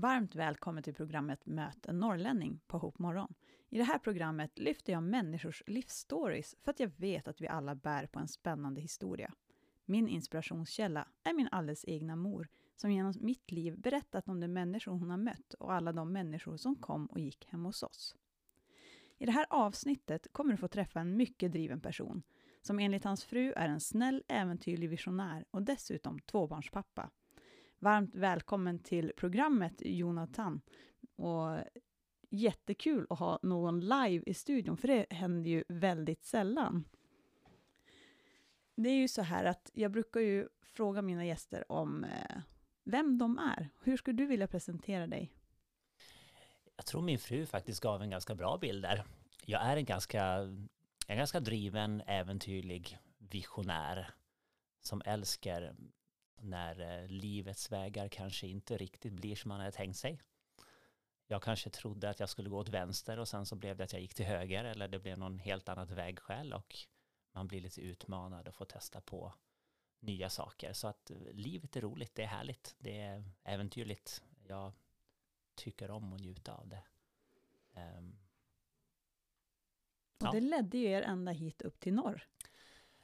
Varmt välkommen till programmet Möt en norrlänning på Hope Morgon. I det här programmet lyfter jag människors livsstories för att jag vet att vi alla bär på en spännande historia. Min inspirationskälla är min alldeles egna mor, som genom mitt liv berättat om de människor hon har mött och alla de människor som kom och gick hem hos oss. I det här avsnittet kommer du få träffa en mycket driven person, som enligt hans fru är en snäll, äventyrlig visionär och dessutom tvåbarnspappa. Varmt välkommen till programmet Jonathan. Och jättekul att ha någon live i studion, för det händer ju väldigt sällan. Det är ju så här att jag brukar ju fråga mina gäster om eh, vem de är. Hur skulle du vilja presentera dig? Jag tror min fru faktiskt gav en ganska bra bild där. Jag är en ganska, en ganska driven, äventyrlig visionär som älskar när eh, livets vägar kanske inte riktigt blir som man hade tänkt sig. Jag kanske trodde att jag skulle gå åt vänster och sen så blev det att jag gick till höger eller det blev någon helt annat vägskäl och man blir lite utmanad och får testa på nya saker. Så att eh, livet är roligt, det är härligt, det är äventyrligt. Jag tycker om att njuta av det. Um, och ja. det ledde ju er ända hit upp till norr.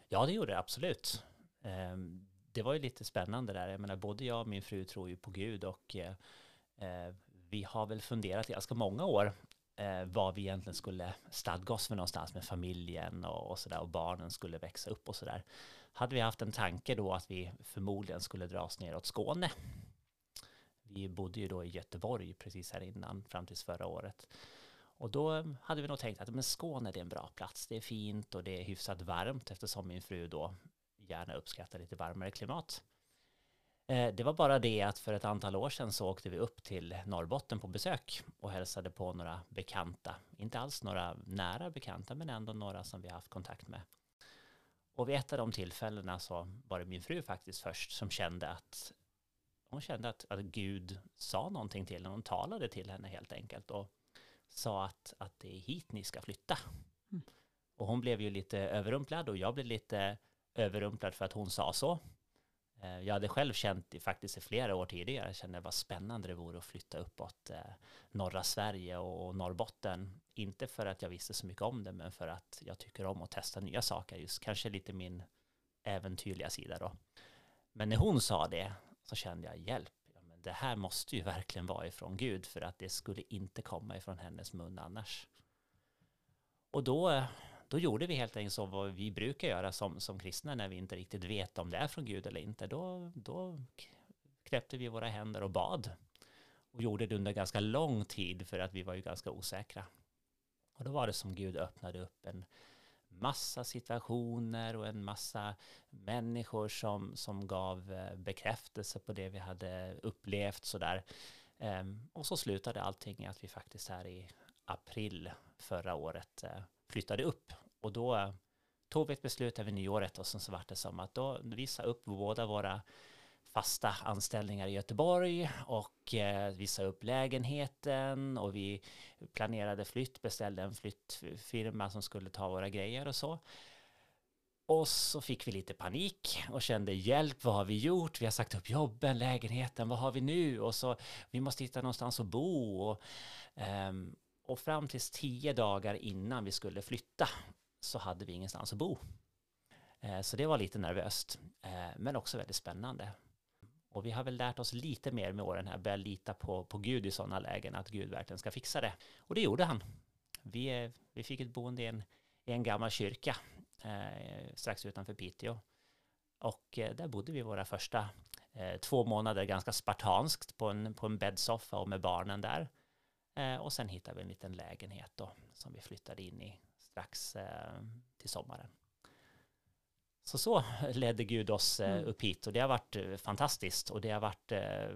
Ja, det gjorde det absolut. Um, det var ju lite spännande där. Jag menar, både jag och min fru tror ju på Gud och eh, eh, vi har väl funderat i ganska många år eh, vad vi egentligen skulle stadga oss för någonstans med familjen och, och sådär och barnen skulle växa upp och sådär. Hade vi haft en tanke då att vi förmodligen skulle dra oss neråt Skåne. Vi bodde ju då i Göteborg precis här innan fram tills förra året. Och då eh, hade vi nog tänkt att men Skåne är en bra plats. Det är fint och det är hyfsat varmt eftersom min fru då gärna uppskattar lite varmare klimat. Eh, det var bara det att för ett antal år sedan så åkte vi upp till Norrbotten på besök och hälsade på några bekanta. Inte alls några nära bekanta men ändå några som vi haft kontakt med. Och vid ett av de tillfällena så var det min fru faktiskt först som kände att hon kände att, att Gud sa någonting till henne, hon talade till henne helt enkelt och sa att, att det är hit ni ska flytta. Mm. Och hon blev ju lite överrumplad och jag blev lite överrumplad för att hon sa så. Eh, jag hade själv känt faktiskt i flera år tidigare, jag kände vad spännande det vore att flytta uppåt eh, norra Sverige och Norrbotten. Inte för att jag visste så mycket om det, men för att jag tycker om att testa nya saker, just kanske lite min äventyrliga sida då. Men när hon sa det så kände jag hjälp, ja, men det här måste ju verkligen vara ifrån Gud, för att det skulle inte komma ifrån hennes mun annars. Och då eh, då gjorde vi helt enkelt så vad vi brukar göra som, som kristna när vi inte riktigt vet om det är från Gud eller inte. Då, då knäppte vi våra händer och bad och gjorde det under ganska lång tid för att vi var ju ganska osäkra. Och då var det som Gud öppnade upp en massa situationer och en massa människor som, som gav eh, bekräftelse på det vi hade upplevt sådär. Ehm, och så slutade allting i att vi faktiskt här i april förra året eh, flyttade upp. Och då eh, tog vi ett beslut över nyåret och sen så var det som att då vi sa upp båda våra fasta anställningar i Göteborg och eh, vi sa upp lägenheten och vi planerade flytt, beställde en flyttfirma som skulle ta våra grejer och så. Och så fick vi lite panik och kände hjälp, vad har vi gjort? Vi har sagt upp jobben, lägenheten, vad har vi nu? Och så vi måste hitta någonstans att bo. Och, um, och fram tills tio dagar innan vi skulle flytta så hade vi ingenstans att bo. Eh, så det var lite nervöst, eh, men också väldigt spännande. Och vi har väl lärt oss lite mer med åren här, börja lita på, på Gud i sådana lägen, att Gud verkligen ska fixa det. Och det gjorde han. Vi, vi fick ett boende i en, i en gammal kyrka eh, strax utanför Piteå. Och eh, där bodde vi våra första eh, två månader ganska spartanskt på en, på en bäddsoffa och med barnen där. Eh, och sen hittade vi en liten lägenhet då, som vi flyttade in i strax eh, till sommaren. Så så ledde Gud oss eh, mm. upp hit och det har varit eh, fantastiskt och det har varit eh,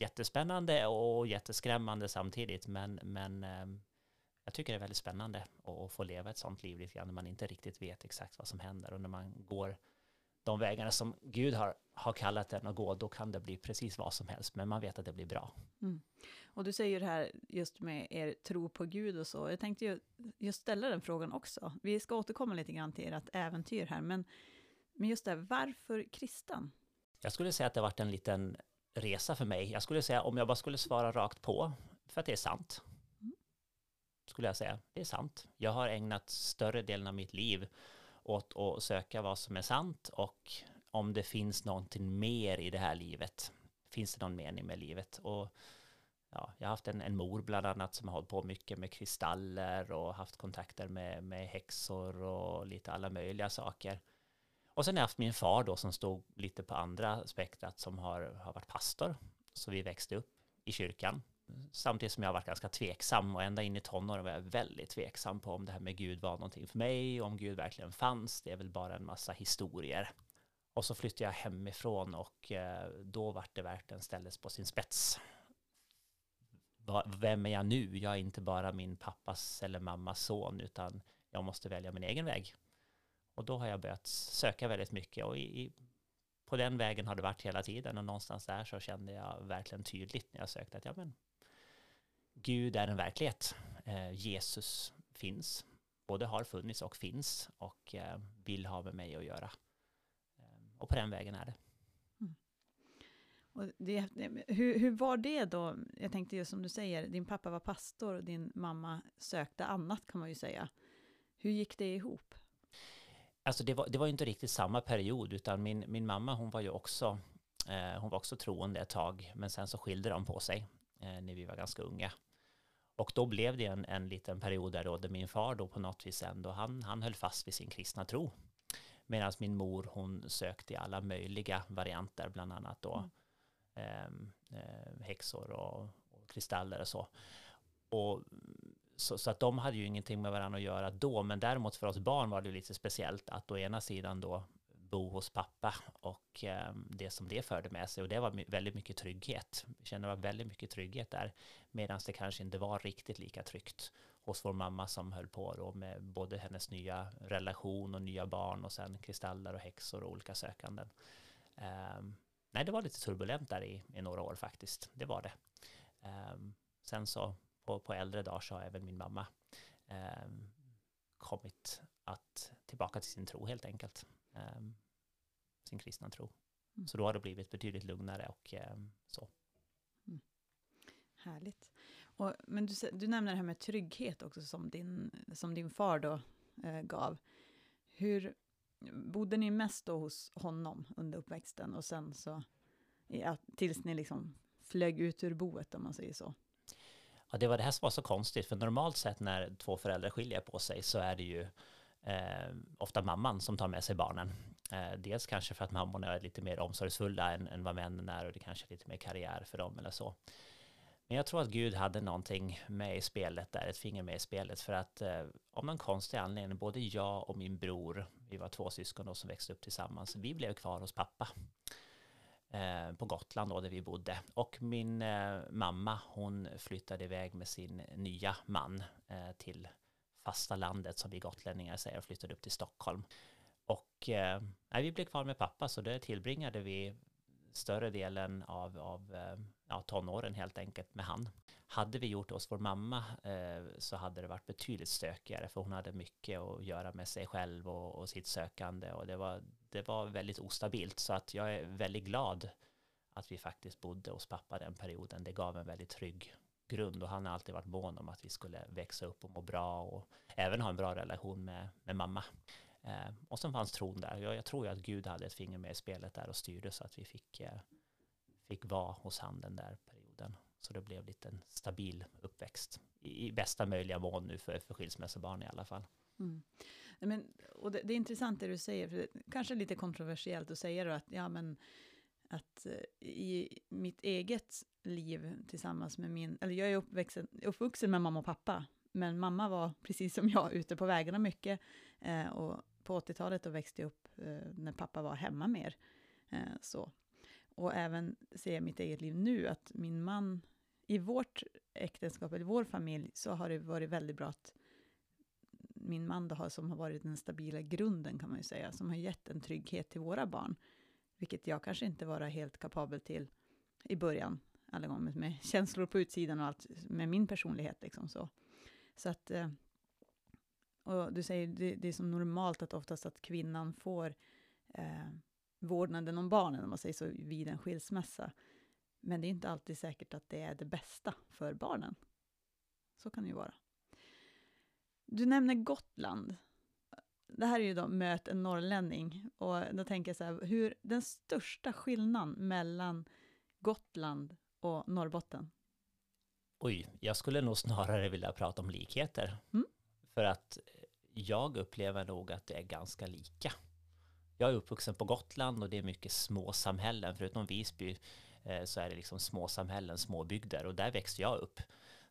jättespännande och jätteskrämmande samtidigt men, men jag tycker det är väldigt spännande att få leva ett sånt liv lite grann när man inte riktigt vet exakt vad som händer och när man går de vägarna som Gud har, har kallat den att gå, då kan det bli precis vad som helst, men man vet att det blir bra. Mm. Och du säger det här just med er tro på Gud och så. Jag tänkte ju just ställa den frågan också. Vi ska återkomma lite grann till ert äventyr här, men, men just det, varför kristen? Jag skulle säga att det har varit en liten resa för mig. Jag skulle säga om jag bara skulle svara rakt på, för att det är sant. Mm. Skulle jag säga, det är sant. Jag har ägnat större delen av mitt liv åt att söka vad som är sant och om det finns någonting mer i det här livet. Finns det någon mening med livet? Och ja, jag har haft en, en mor bland annat som har hållit på mycket med kristaller och haft kontakter med, med häxor och lite alla möjliga saker. Och sen har jag haft min far då som stod lite på andra spektrat som har, har varit pastor. Så vi växte upp i kyrkan. Samtidigt som jag har varit ganska tveksam och ända in i tonåren var jag väldigt tveksam på om det här med Gud var någonting för mig och om Gud verkligen fanns. Det är väl bara en massa historier. Och så flyttade jag hemifrån och eh, då vart det verkligen ställdes på sin spets. Vem är jag nu? Jag är inte bara min pappas eller mammas son utan jag måste välja min egen väg. Och då har jag börjat söka väldigt mycket och i, i, på den vägen har det varit hela tiden och någonstans där så kände jag verkligen tydligt när jag sökte att ja men Gud är en verklighet. Eh, Jesus finns, både har funnits och finns och eh, vill ha med mig att göra. Eh, och på den vägen är det. Mm. Och det, hur, hur var det då? Jag tänkte just som du säger, din pappa var pastor och din mamma sökte annat kan man ju säga. Hur gick det ihop? Alltså det var, det var inte riktigt samma period, utan min, min mamma hon var ju också, eh, hon var också troende ett tag, men sen så skilde de på sig eh, när vi var ganska unga. Och då blev det en, en liten period där, då, där min far då på något vis ändå, han, han höll fast vid sin kristna tro. Medan min mor, hon sökte i alla möjliga varianter, bland annat då mm. Ehm, eh, häxor och, och kristaller och så. Och så, så, att de hade ju ingenting med varandra att göra då, men däremot för oss barn var det lite speciellt att å ena sidan då bo hos pappa och ehm, det som det förde med sig och det var väldigt mycket trygghet. Vi kände det var väldigt mycket trygghet där medan det kanske inte var riktigt lika tryggt hos vår mamma som höll på då med både hennes nya relation och nya barn och sen kristaller och häxor och olika sökanden. Ehm, nej, det var lite turbulent där i, i några år faktiskt. Det var det. Ehm, sen så på, på äldre dagar så har även min mamma kommit att tillbaka till sin tro helt enkelt. Eh, sin kristna tro. Mm. Så då har det blivit betydligt lugnare och eh, så. Mm. Härligt. Och, men du, du nämner det här med trygghet också som din, som din far då eh, gav. Hur bodde ni mest då hos honom under uppväxten och sen så ja, tills ni liksom flög ut ur boet om man säger så? Ja, det var det här som var så konstigt, för normalt sett när två föräldrar skiljer på sig så är det ju eh, ofta mamman som tar med sig barnen. Eh, dels kanske för att mammorna är lite mer omsorgsfulla än, än vad männen är och det kanske är lite mer karriär för dem eller så. Men jag tror att Gud hade någonting med i spelet där, ett finger med i spelet för att eh, av någon konstig anledning, både jag och min bror, vi var två syskon då som växte upp tillsammans, vi blev kvar hos pappa. Eh, på Gotland då, där vi bodde. Och min eh, mamma, hon flyttade iväg med sin nya man eh, till fasta landet som vi gotlänningar säger, och flyttade upp till Stockholm. Och eh, vi blev kvar med pappa, så det tillbringade vi större delen av, av eh, ja, tonåren helt enkelt med han. Hade vi gjort det hos vår mamma eh, så hade det varit betydligt stökigare för hon hade mycket att göra med sig själv och, och sitt sökande och det var, det var väldigt ostabilt så att jag är väldigt glad att vi faktiskt bodde hos pappa den perioden. Det gav en väldigt trygg grund och han har alltid varit mån om att vi skulle växa upp och må bra och även ha en bra relation med, med mamma. Eh, och sen fanns tron där. Jag, jag tror ju att Gud hade ett finger med i spelet där och styrde så att vi fick, eh, fick vara hos han den där perioden. Så det blev lite en stabil uppväxt i, i bästa möjliga mån nu för, för skilsmässobarn i alla fall. Mm. Men, och det, det, är intressant det du säger, för det kanske är lite kontroversiellt att säga då att, ja, men, att eh, i mitt eget liv tillsammans med min, eller jag är uppvuxen, uppvuxen med mamma och pappa, men mamma var precis som jag ute på vägarna mycket, eh, och på 80-talet då växte jag upp eh, när pappa var hemma mer. Eh, så. Och även ser jag mitt eget liv nu, att min man, i vårt äktenskap, eller vår familj, så har det varit väldigt bra att min man då har, som har varit den stabila grunden kan man ju säga, som har gett en trygghet till våra barn, vilket jag kanske inte var helt kapabel till i början, alla gånger med känslor på utsidan och allt, med min personlighet liksom så. Så att, eh, och du säger, det, det är som normalt att oftast att kvinnan får eh, vårdnaden om barnen, om man säger så, vid en skilsmässa. Men det är inte alltid säkert att det är det bästa för barnen. Så kan det ju vara. Du nämner Gotland. Det här är ju då Möt en norrlänning. Och då tänker jag så här, hur, den största skillnaden mellan Gotland och Norrbotten? Oj, jag skulle nog snarare vilja prata om likheter. Mm. För att jag upplever nog att det är ganska lika. Jag är uppvuxen på Gotland och det är mycket småsamhällen. Förutom Visby eh, så är det liksom småsamhällen, småbygder och där växte jag upp.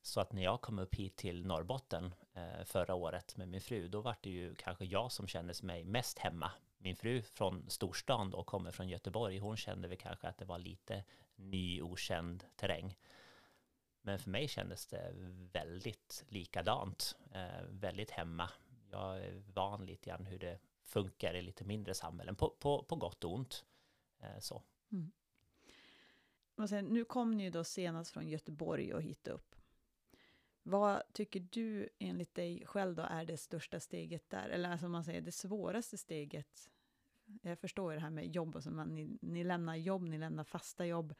Så att när jag kom upp hit till Norrbotten eh, förra året med min fru, då var det ju kanske jag som kände mig mest hemma. Min fru från storstan och kommer från Göteborg, hon kände väl kanske att det var lite ny okänd terräng. Men för mig kändes det väldigt likadant, eh, väldigt hemma. Jag är van lite grann hur det funkar i lite mindre samhällen, på, på, på gott och ont. Eh, så. Mm. nu kom ni ju då senast från Göteborg och hit upp. Vad tycker du enligt dig själv då är det största steget där? Eller alltså man säger det svåraste steget? Jag förstår det här med jobb och så, man, ni, ni lämnar jobb, ni lämnar fasta jobb,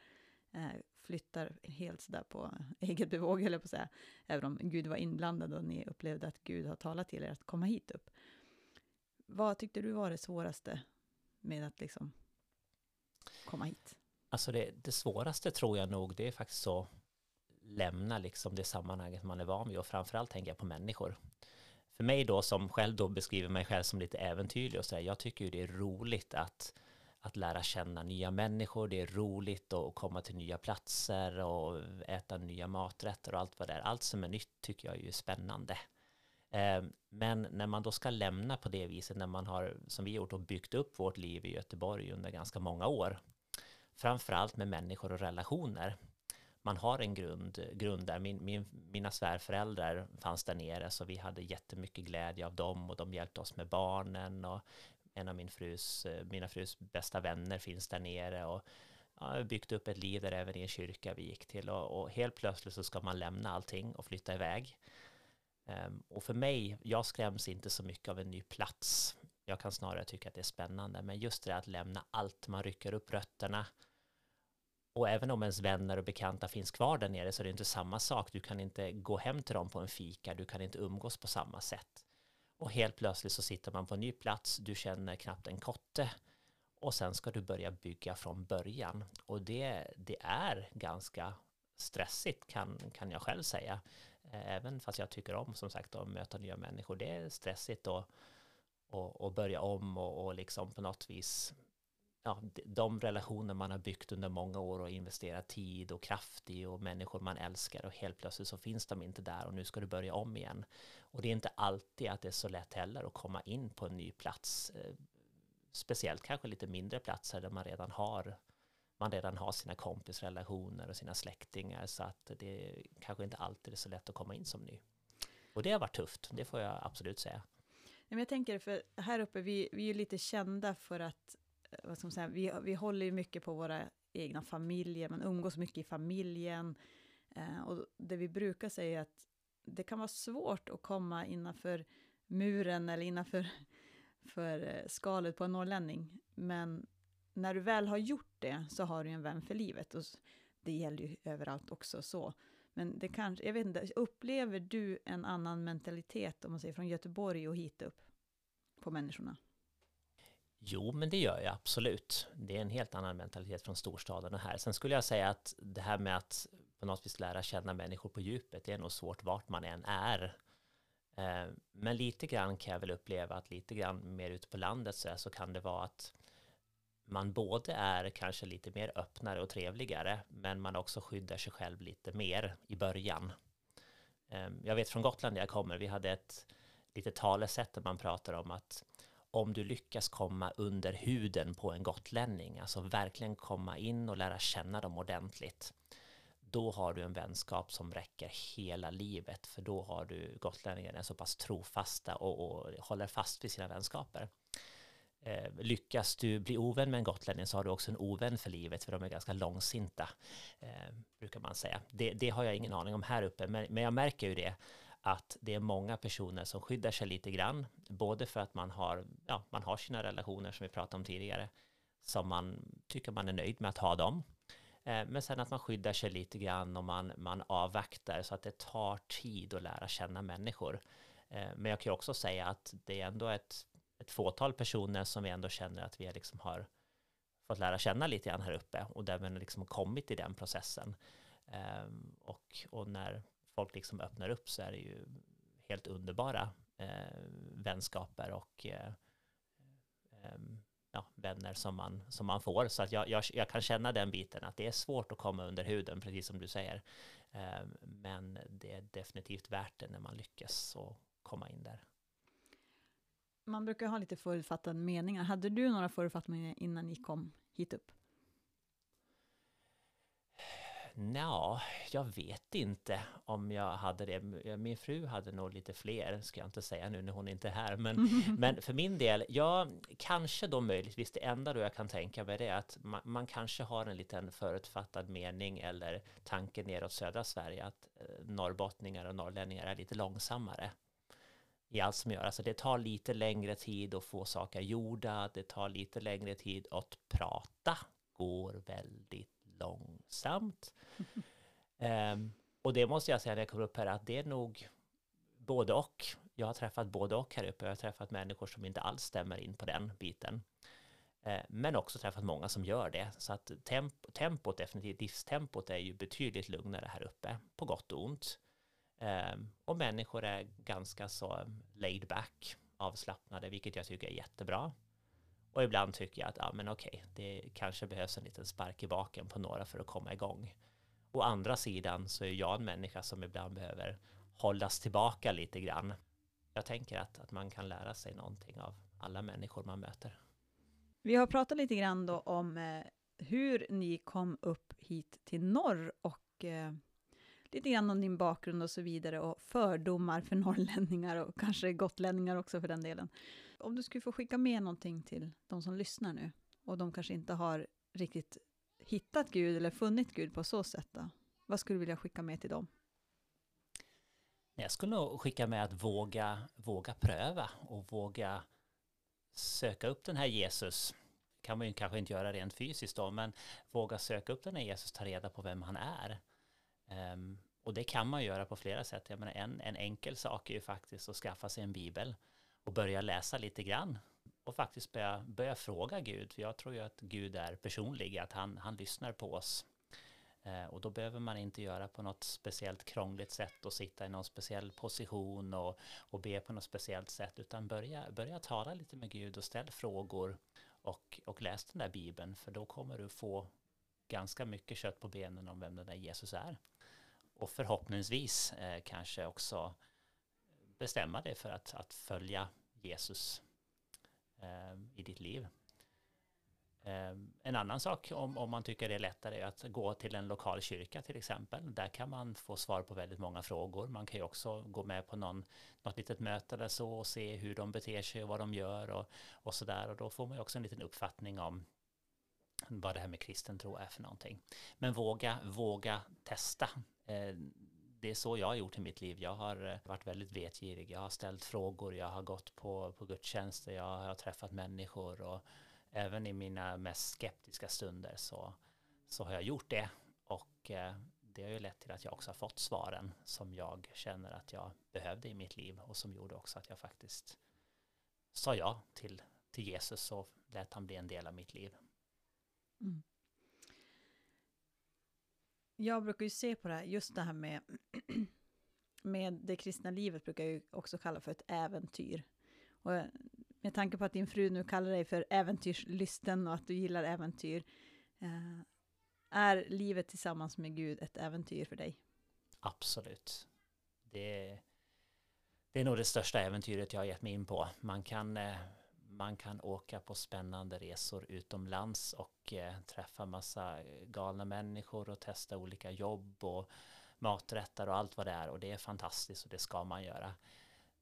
eh, flyttar helt sådär på eget bevåg, eller på att säga, även om Gud var inblandad och ni upplevde att Gud har talat till er att komma hit upp. Vad tyckte du var det svåraste med att liksom komma hit? Alltså det, det svåraste tror jag nog, det är faktiskt så lämna liksom det sammanhanget man är van vid och framförallt tänker jag på människor. För mig då som själv då beskriver mig själv som lite äventyrlig och så här, jag tycker ju det är roligt att att lära känna nya människor, det är roligt att komma till nya platser och äta nya maträtter och allt vad det är. Allt som är nytt tycker jag är ju spännande. Eh, men när man då ska lämna på det viset, när man har, som vi gjort, och byggt upp vårt liv i Göteborg under ganska många år, framförallt med människor och relationer, man har en grund, grund där. Min, min, mina svärföräldrar fanns där nere så vi hade jättemycket glädje av dem och de hjälpte oss med barnen och en av min frus, mina frus bästa vänner finns där nere och ja, byggt upp ett liv där även i en kyrka vi gick till och, och helt plötsligt så ska man lämna allting och flytta iväg. Um, och för mig, jag skräms inte så mycket av en ny plats. Jag kan snarare tycka att det är spännande, men just det att lämna allt, man rycker upp rötterna, och även om ens vänner och bekanta finns kvar där nere så är det inte samma sak. Du kan inte gå hem till dem på en fika, du kan inte umgås på samma sätt. Och helt plötsligt så sitter man på en ny plats, du känner knappt en kotte och sen ska du börja bygga från början. Och det, det är ganska stressigt kan, kan jag själv säga. Eh, även fast jag tycker om som sagt att möta nya människor. Det är stressigt att och, och börja om och, och liksom på något vis ja, de relationer man har byggt under många år och investerat tid och kraft i och människor man älskar och helt plötsligt så finns de inte där och nu ska du börja om igen. Och det är inte alltid att det är så lätt heller att komma in på en ny plats. Eh, speciellt kanske lite mindre platser där man redan har man redan har sina kompisrelationer och sina släktingar så att det kanske inte alltid är så lätt att komma in som ny. Och det har varit tufft, det får jag absolut säga. Men jag tänker, för här uppe, vi, vi är lite kända för att vad ska man säga, vi, vi håller ju mycket på våra egna familjer, man umgås mycket i familjen. Eh, och det vi brukar säga är att det kan vara svårt att komma innanför muren eller innanför för eh, skalet på en norrlänning. Men när du väl har gjort det så har du en vän för livet. Och det gäller ju överallt också så. Men det kanske, jag vet inte, upplever du en annan mentalitet om man säger från Göteborg och hit upp på människorna? Jo, men det gör jag absolut. Det är en helt annan mentalitet från storstaden och här. Sen skulle jag säga att det här med att på något vis lära känna människor på djupet, det är nog svårt vart man än är. Eh, men lite grann kan jag väl uppleva att lite grann mer ute på landet så, så kan det vara att man både är kanske lite mer öppnare och trevligare, men man också skyddar sig själv lite mer i början. Eh, jag vet från Gotland där jag kommer, vi hade ett litet talesätt där man pratar om att om du lyckas komma under huden på en gotlänning, alltså verkligen komma in och lära känna dem ordentligt, då har du en vänskap som räcker hela livet, för då har du gotlänningarna så pass trofasta och, och håller fast vid sina vänskaper. Eh, lyckas du bli ovän med en gotlänning så har du också en ovän för livet, för de är ganska långsinta, eh, brukar man säga. Det, det, har jag ingen aning om här uppe, men, men jag märker ju det, att det är många personer som skyddar sig lite grann, både för att man har, ja, man har sina relationer som vi pratade om tidigare, som man tycker man är nöjd med att ha dem. Eh, men sen att man skyddar sig lite grann och man, man avvaktar så att det tar tid att lära känna människor. Eh, men jag kan också säga att det är ändå ett, ett fåtal personer som vi ändå känner att vi liksom har fått lära känna lite grann här uppe och där vi liksom kommit i den processen. Ehm, och, och när folk liksom öppnar upp så är det ju helt underbara eh, vänskaper och eh, eh, ja, vänner som man, som man får. Så att jag, jag, jag, kan känna den biten att det är svårt att komma under huden, precis som du säger. Eh, men det är definitivt värt det när man lyckas och komma in där. Man brukar ha lite förutfattade meningar. Hade du några förutfattade meningar innan ni kom hit upp? Ja, jag vet inte om jag hade det. Min fru hade nog lite fler, ska jag inte säga nu när hon inte är här. Men, men för min del, ja, kanske då möjligtvis det enda då jag kan tänka mig det är att man, man kanske har en liten förutfattad mening eller tanke neråt södra Sverige att eh, norrbottningar och norrlänningar är lite långsammare i allt som görs. Alltså det tar lite längre tid att få saker gjorda, det tar lite längre tid att prata, går väldigt långsamt. um, och det måste jag säga när jag kommer upp här att det är nog både och. Jag har träffat både och här uppe. Jag har träffat människor som inte alls stämmer in på den biten. Uh, men också träffat många som gör det. Så att temp tempot, definitivt livstempot är ju betydligt lugnare här uppe, på gott och ont. Um, och människor är ganska så laid back, avslappnade, vilket jag tycker är jättebra. Och ibland tycker jag att, ja men okej, det kanske behövs en liten spark i baken på några för att komma igång. Å andra sidan så är jag en människa som ibland behöver hållas tillbaka lite grann. Jag tänker att, att man kan lära sig någonting av alla människor man möter. Vi har pratat lite grann då om eh, hur ni kom upp hit till norr och eh, lite grann om din bakgrund och så vidare och fördomar för norrlänningar och kanske gotlänningar också för den delen. Om du skulle få skicka med någonting till de som lyssnar nu och de kanske inte har riktigt hittat Gud eller funnit Gud på så sätt, då, vad skulle du vilja skicka med till dem? Jag skulle nog skicka med att våga, våga pröva och våga söka upp den här Jesus. kan man ju kanske inte göra rent fysiskt då, men våga söka upp den här Jesus, ta reda på vem han är. Um, och det kan man göra på flera sätt. Jag menar, en, en enkel sak är ju faktiskt att skaffa sig en bibel och börja läsa lite grann och faktiskt börja, börja fråga Gud. För jag tror ju att Gud är personlig, att han, han lyssnar på oss. Eh, och då behöver man inte göra på något speciellt krångligt sätt och sitta i någon speciell position och, och be på något speciellt sätt, utan börja, börja tala lite med Gud och ställ frågor och, och läs den där bibeln, för då kommer du få ganska mycket kött på benen om vem den där Jesus är. Och förhoppningsvis eh, kanske också bestämma dig för att, att följa Jesus eh, i ditt liv. Eh, en annan sak om, om man tycker det är lättare är att gå till en lokal kyrka till exempel. Där kan man få svar på väldigt många frågor. Man kan ju också gå med på någon, något litet möte eller så och se hur de beter sig och vad de gör och, och så där. Och då får man ju också en liten uppfattning om vad det här med kristen tro är för någonting. Men våga, våga testa. Ehm, det är så jag har gjort i mitt liv. Jag har eh, varit väldigt vetgirig. Jag har ställt frågor, jag har gått på, på gudstjänster, jag har träffat människor och även i mina mest skeptiska stunder så, så har jag gjort det. Och eh, det har ju lett till att jag också har fått svaren som jag känner att jag behövde i mitt liv och som gjorde också att jag faktiskt sa ja till, till Jesus och lät han bli en del av mitt liv. Mm jag brukar ju se på det här, just det här med, med det kristna livet brukar jag ju också kalla för ett äventyr. Och eh, med tanke på att din fru nu kallar dig för äventyrslysten och att du gillar äventyr, eh, är livet tillsammans med Gud ett äventyr för dig? Absolut. Det, det är nog det största äventyret jag har gett mig in på. Man kan eh, man kan åka på spännande resor utomlands och eh, träffa massa eh, galna människor och testa olika jobb och maträtter och allt vad det är och det är fantastiskt och det ska man göra.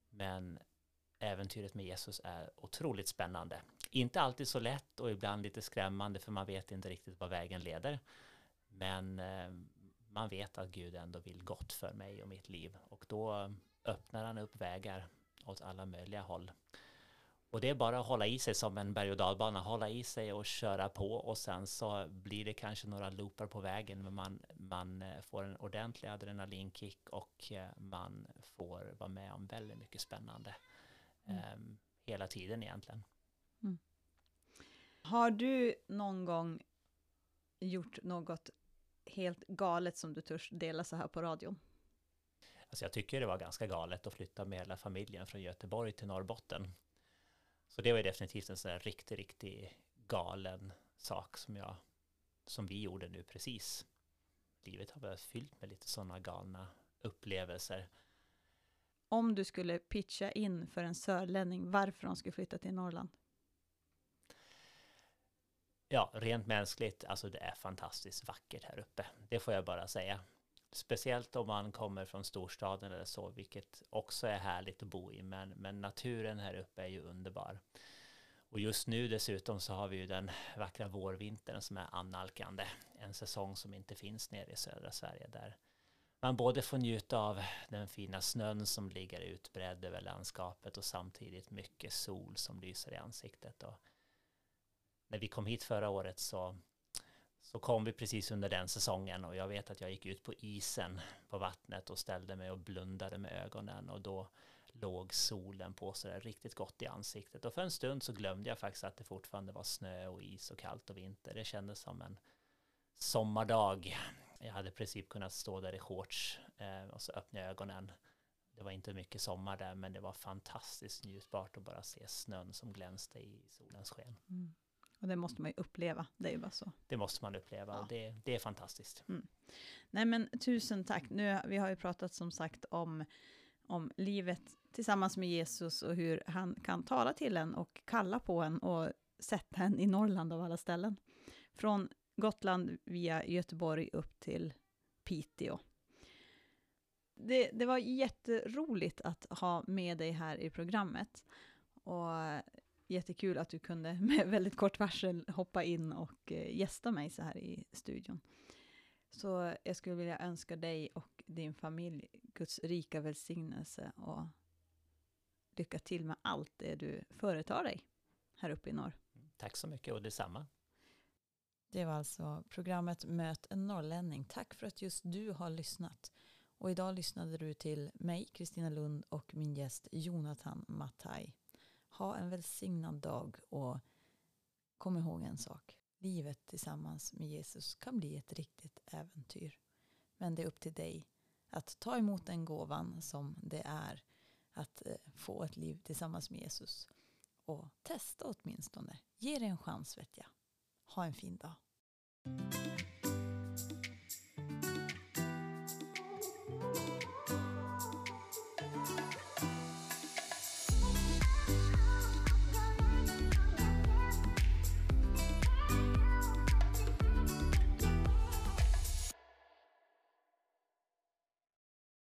Men äventyret med Jesus är otroligt spännande. Inte alltid så lätt och ibland lite skrämmande för man vet inte riktigt vad vägen leder. Men eh, man vet att Gud ändå vill gott för mig och mitt liv och då öppnar han upp vägar åt alla möjliga håll. Och det är bara att hålla i sig som en berg och dalbana, hålla i sig och köra på och sen så blir det kanske några loopar på vägen men man, man eh, får en ordentlig adrenalinkick och eh, man får vara med om väldigt mycket spännande mm. eh, hela tiden egentligen. Mm. Har du någon gång gjort något helt galet som du törs dela så här på radion? Alltså jag tycker det var ganska galet att flytta med hela familjen från Göteborg till Norrbotten. Så det var definitivt en sån här riktigt, riktigt galen sak som jag, som vi gjorde nu precis. Livet har varit fyllt med lite sådana galna upplevelser. Om du skulle pitcha in för en sörlänning varför de skulle flytta till Norrland? Ja, rent mänskligt, alltså det är fantastiskt vackert här uppe. Det får jag bara säga. Speciellt om man kommer från storstaden eller så, vilket också är härligt att bo i. Men, men naturen här uppe är ju underbar. Och just nu dessutom så har vi ju den vackra vårvintern som är annalkande. En säsong som inte finns nere i södra Sverige där man både får njuta av den fina snön som ligger utbredd över landskapet och samtidigt mycket sol som lyser i ansiktet. Och när vi kom hit förra året så så kom vi precis under den säsongen och jag vet att jag gick ut på isen på vattnet och ställde mig och blundade med ögonen och då låg solen på sådär riktigt gott i ansiktet och för en stund så glömde jag faktiskt att det fortfarande var snö och is och kallt och vinter. Det kändes som en sommardag. Jag hade i princip kunnat stå där i shorts eh, och så öppnade jag ögonen. Det var inte mycket sommar där men det var fantastiskt njutbart att bara se snön som glänste i solens sken. Mm. Och det måste man ju uppleva, det är ju bara så. Det måste man uppleva ja. och det, det är fantastiskt. Mm. Nej men tusen tack. Nu, vi har ju pratat som sagt om, om livet tillsammans med Jesus och hur han kan tala till en och kalla på en och sätta en i Norrland av alla ställen. Från Gotland via Göteborg upp till Piteå. Det, det var jätteroligt att ha med dig här i programmet. Och jättekul att du kunde med väldigt kort varsel hoppa in och eh, gästa mig så här i studion. Så jag skulle vilja önska dig och din familj Guds rika välsignelse och lycka till med allt det du företar dig här uppe i norr. Tack så mycket och detsamma. Det var alltså programmet Möt en norrlänning. Tack för att just du har lyssnat. Och idag lyssnade du till mig, Kristina Lund och min gäst Jonathan Matai. Ha en välsignad dag och kom ihåg en sak. Livet tillsammans med Jesus kan bli ett riktigt äventyr. Men det är upp till dig att ta emot den gåvan som det är att eh, få ett liv tillsammans med Jesus. Och testa åtminstone. Ge det en chans vet jag. Ha en fin dag.